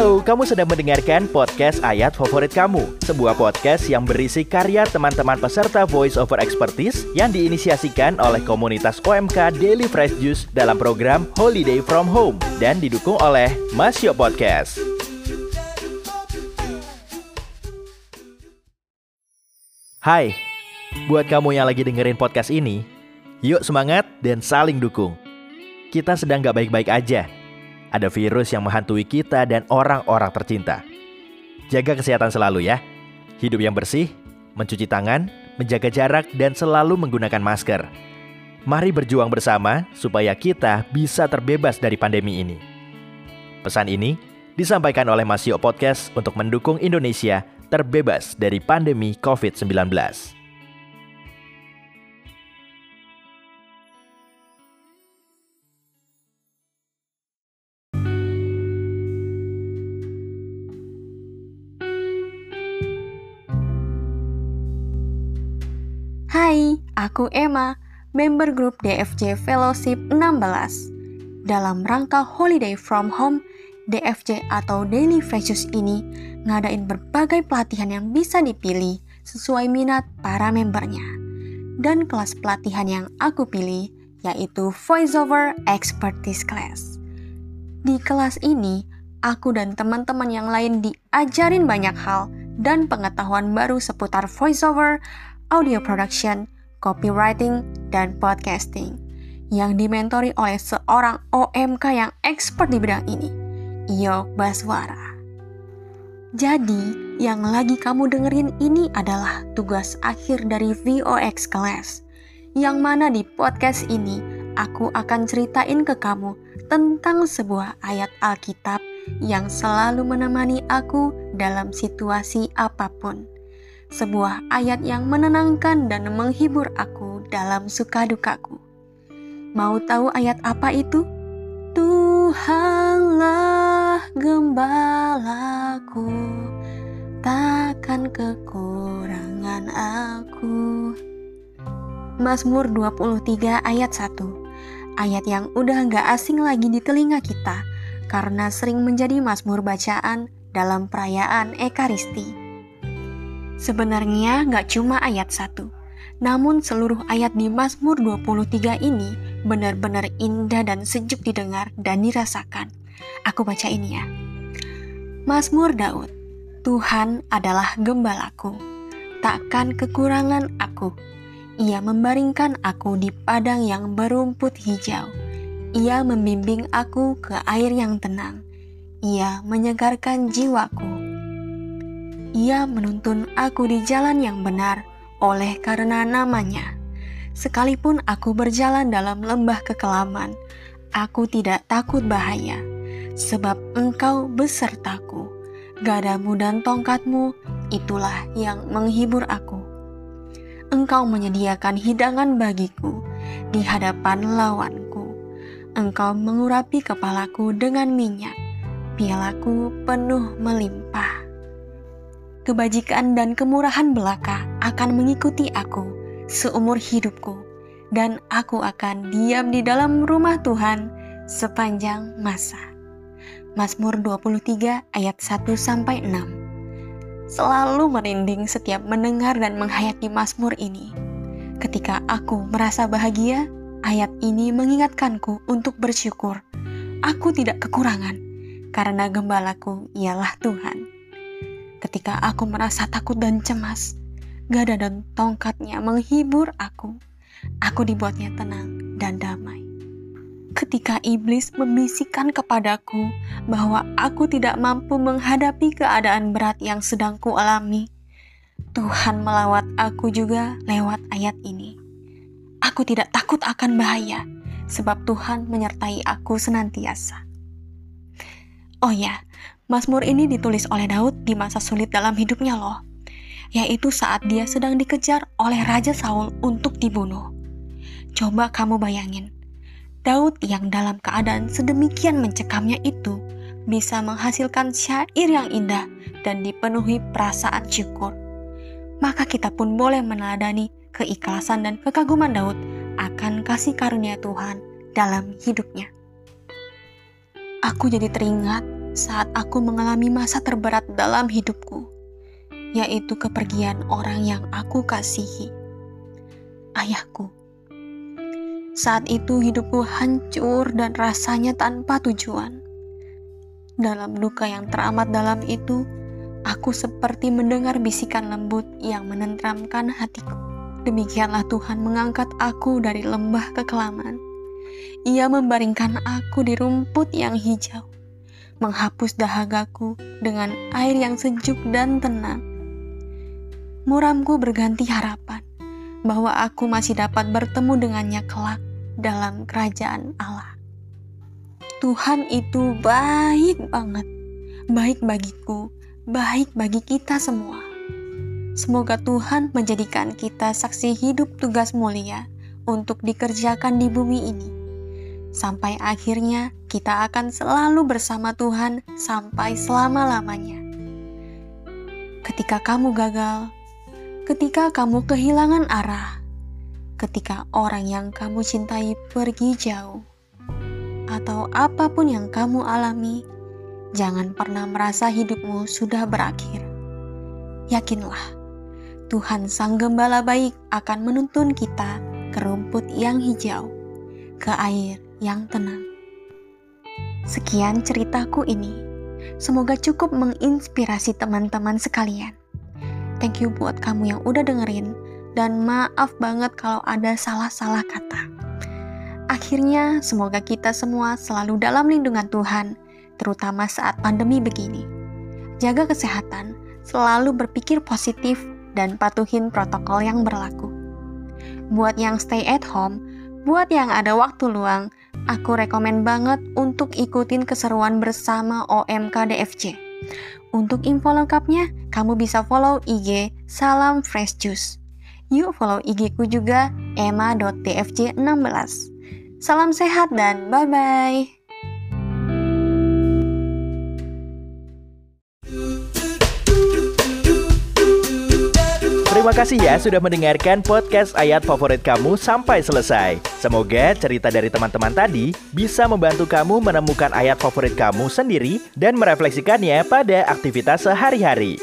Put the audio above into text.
Halo, kamu sedang mendengarkan podcast Ayat Favorit Kamu, sebuah podcast yang berisi karya teman-teman peserta Voice Over Expertise yang diinisiasikan oleh komunitas OMK Daily Fresh Juice dalam program Holiday From Home dan didukung oleh Masio Podcast. Hai, buat kamu yang lagi dengerin podcast ini, yuk semangat dan saling dukung. Kita sedang gak baik-baik aja. Ada virus yang menghantui kita dan orang-orang tercinta. Jaga kesehatan selalu ya. Hidup yang bersih, mencuci tangan, menjaga jarak, dan selalu menggunakan masker. Mari berjuang bersama supaya kita bisa terbebas dari pandemi ini. Pesan ini disampaikan oleh Masio Podcast untuk mendukung Indonesia terbebas dari pandemi COVID-19. Hai, aku Emma, member grup DFJ Fellowship 16. Dalam rangka Holiday from Home, DFJ atau Daily Freshus ini ngadain berbagai pelatihan yang bisa dipilih sesuai minat para membernya. Dan kelas pelatihan yang aku pilih yaitu VoiceOver Expertise Class. Di kelas ini, aku dan teman-teman yang lain diajarin banyak hal dan pengetahuan baru seputar voiceover, audio production, copywriting, dan podcasting yang dimentori oleh seorang OMK yang expert di bidang ini, Iyo Baswara. Jadi, yang lagi kamu dengerin ini adalah tugas akhir dari VOX Class, yang mana di podcast ini aku akan ceritain ke kamu tentang sebuah ayat Alkitab yang selalu menemani aku dalam situasi apa pun sebuah ayat yang menenangkan dan menghibur aku dalam suka dukaku. Mau tahu ayat apa itu? Tuhanlah gembalaku, takkan kekurangan aku. Mazmur 23 ayat 1 Ayat yang udah nggak asing lagi di telinga kita karena sering menjadi mazmur bacaan dalam perayaan Ekaristi. Sebenarnya nggak cuma ayat 1, namun seluruh ayat di Mazmur 23 ini benar-benar indah dan sejuk didengar dan dirasakan. Aku baca ini ya. Mazmur Daud, Tuhan adalah gembalaku, takkan kekurangan aku. Ia membaringkan aku di padang yang berumput hijau. Ia membimbing aku ke air yang tenang. Ia menyegarkan jiwaku. Ia menuntun aku di jalan yang benar oleh karena namanya. Sekalipun aku berjalan dalam lembah kekelaman, aku tidak takut bahaya, sebab engkau besertaku. Gadamu dan tongkatmu, itulah yang menghibur aku. Engkau menyediakan hidangan bagiku di hadapan lawanku. Engkau mengurapi kepalaku dengan minyak, pialaku penuh melimpah. Kebajikan dan kemurahan belaka akan mengikuti aku seumur hidupku, dan aku akan diam di dalam rumah Tuhan sepanjang masa. Mazmur 23 ayat 1 sampai 6. Selalu merinding setiap mendengar dan menghayati Mazmur ini. Ketika aku merasa bahagia, ayat ini mengingatkanku untuk bersyukur. Aku tidak kekurangan karena gembalaku ialah Tuhan. Ketika aku merasa takut dan cemas, gada dan tongkatnya menghibur aku. Aku dibuatnya tenang dan damai. Ketika iblis membisikkan kepadaku bahwa aku tidak mampu menghadapi keadaan berat yang sedang kualami, Tuhan melawat aku juga lewat ayat ini. Aku tidak takut akan bahaya, sebab Tuhan menyertai aku senantiasa. Oh ya, Mazmur ini ditulis oleh Daud di masa sulit dalam hidupnya loh yaitu saat dia sedang dikejar oleh Raja Saul untuk dibunuh. Coba kamu bayangin, Daud yang dalam keadaan sedemikian mencekamnya itu bisa menghasilkan syair yang indah dan dipenuhi perasaan syukur. Maka kita pun boleh meneladani keikhlasan dan kekaguman Daud akan kasih karunia Tuhan dalam hidupnya. Aku jadi teringat saat aku mengalami masa terberat dalam hidupku, yaitu kepergian orang yang aku kasihi, ayahku. Saat itu hidupku hancur dan rasanya tanpa tujuan. Dalam duka yang teramat dalam itu, aku seperti mendengar bisikan lembut yang menentramkan hatiku. Demikianlah Tuhan mengangkat aku dari lembah kekelaman ia membaringkan aku di rumput yang hijau, menghapus dahagaku dengan air yang sejuk dan tenang. Muramku berganti harapan bahwa aku masih dapat bertemu dengannya kelak dalam kerajaan Allah. Tuhan itu baik banget, baik bagiku, baik bagi kita semua. Semoga Tuhan menjadikan kita saksi hidup tugas mulia untuk dikerjakan di bumi ini sampai akhirnya kita akan selalu bersama Tuhan sampai selama-lamanya. Ketika kamu gagal, ketika kamu kehilangan arah, ketika orang yang kamu cintai pergi jauh, atau apa pun yang kamu alami, jangan pernah merasa hidupmu sudah berakhir. Yakinlah, Tuhan Sang Gembala baik akan menuntun kita ke rumput yang hijau, ke air yang tenang. Sekian ceritaku ini. Semoga cukup menginspirasi teman-teman sekalian. Thank you buat kamu yang udah dengerin dan maaf banget kalau ada salah-salah kata. Akhirnya, semoga kita semua selalu dalam lindungan Tuhan, terutama saat pandemi begini. Jaga kesehatan, selalu berpikir positif, dan patuhin protokol yang berlaku. Buat yang stay at home, buat yang ada waktu luang, Aku rekomen banget untuk ikutin keseruan bersama OMK DFC. Untuk info lengkapnya, kamu bisa follow IG Salam Fresh Juice. Yuk follow IG ku juga emma.dfc16. Salam sehat dan bye-bye. Terima kasih ya sudah mendengarkan podcast ayat favorit kamu sampai selesai. Semoga cerita dari teman-teman tadi bisa membantu kamu menemukan ayat favorit kamu sendiri dan merefleksikannya pada aktivitas sehari-hari.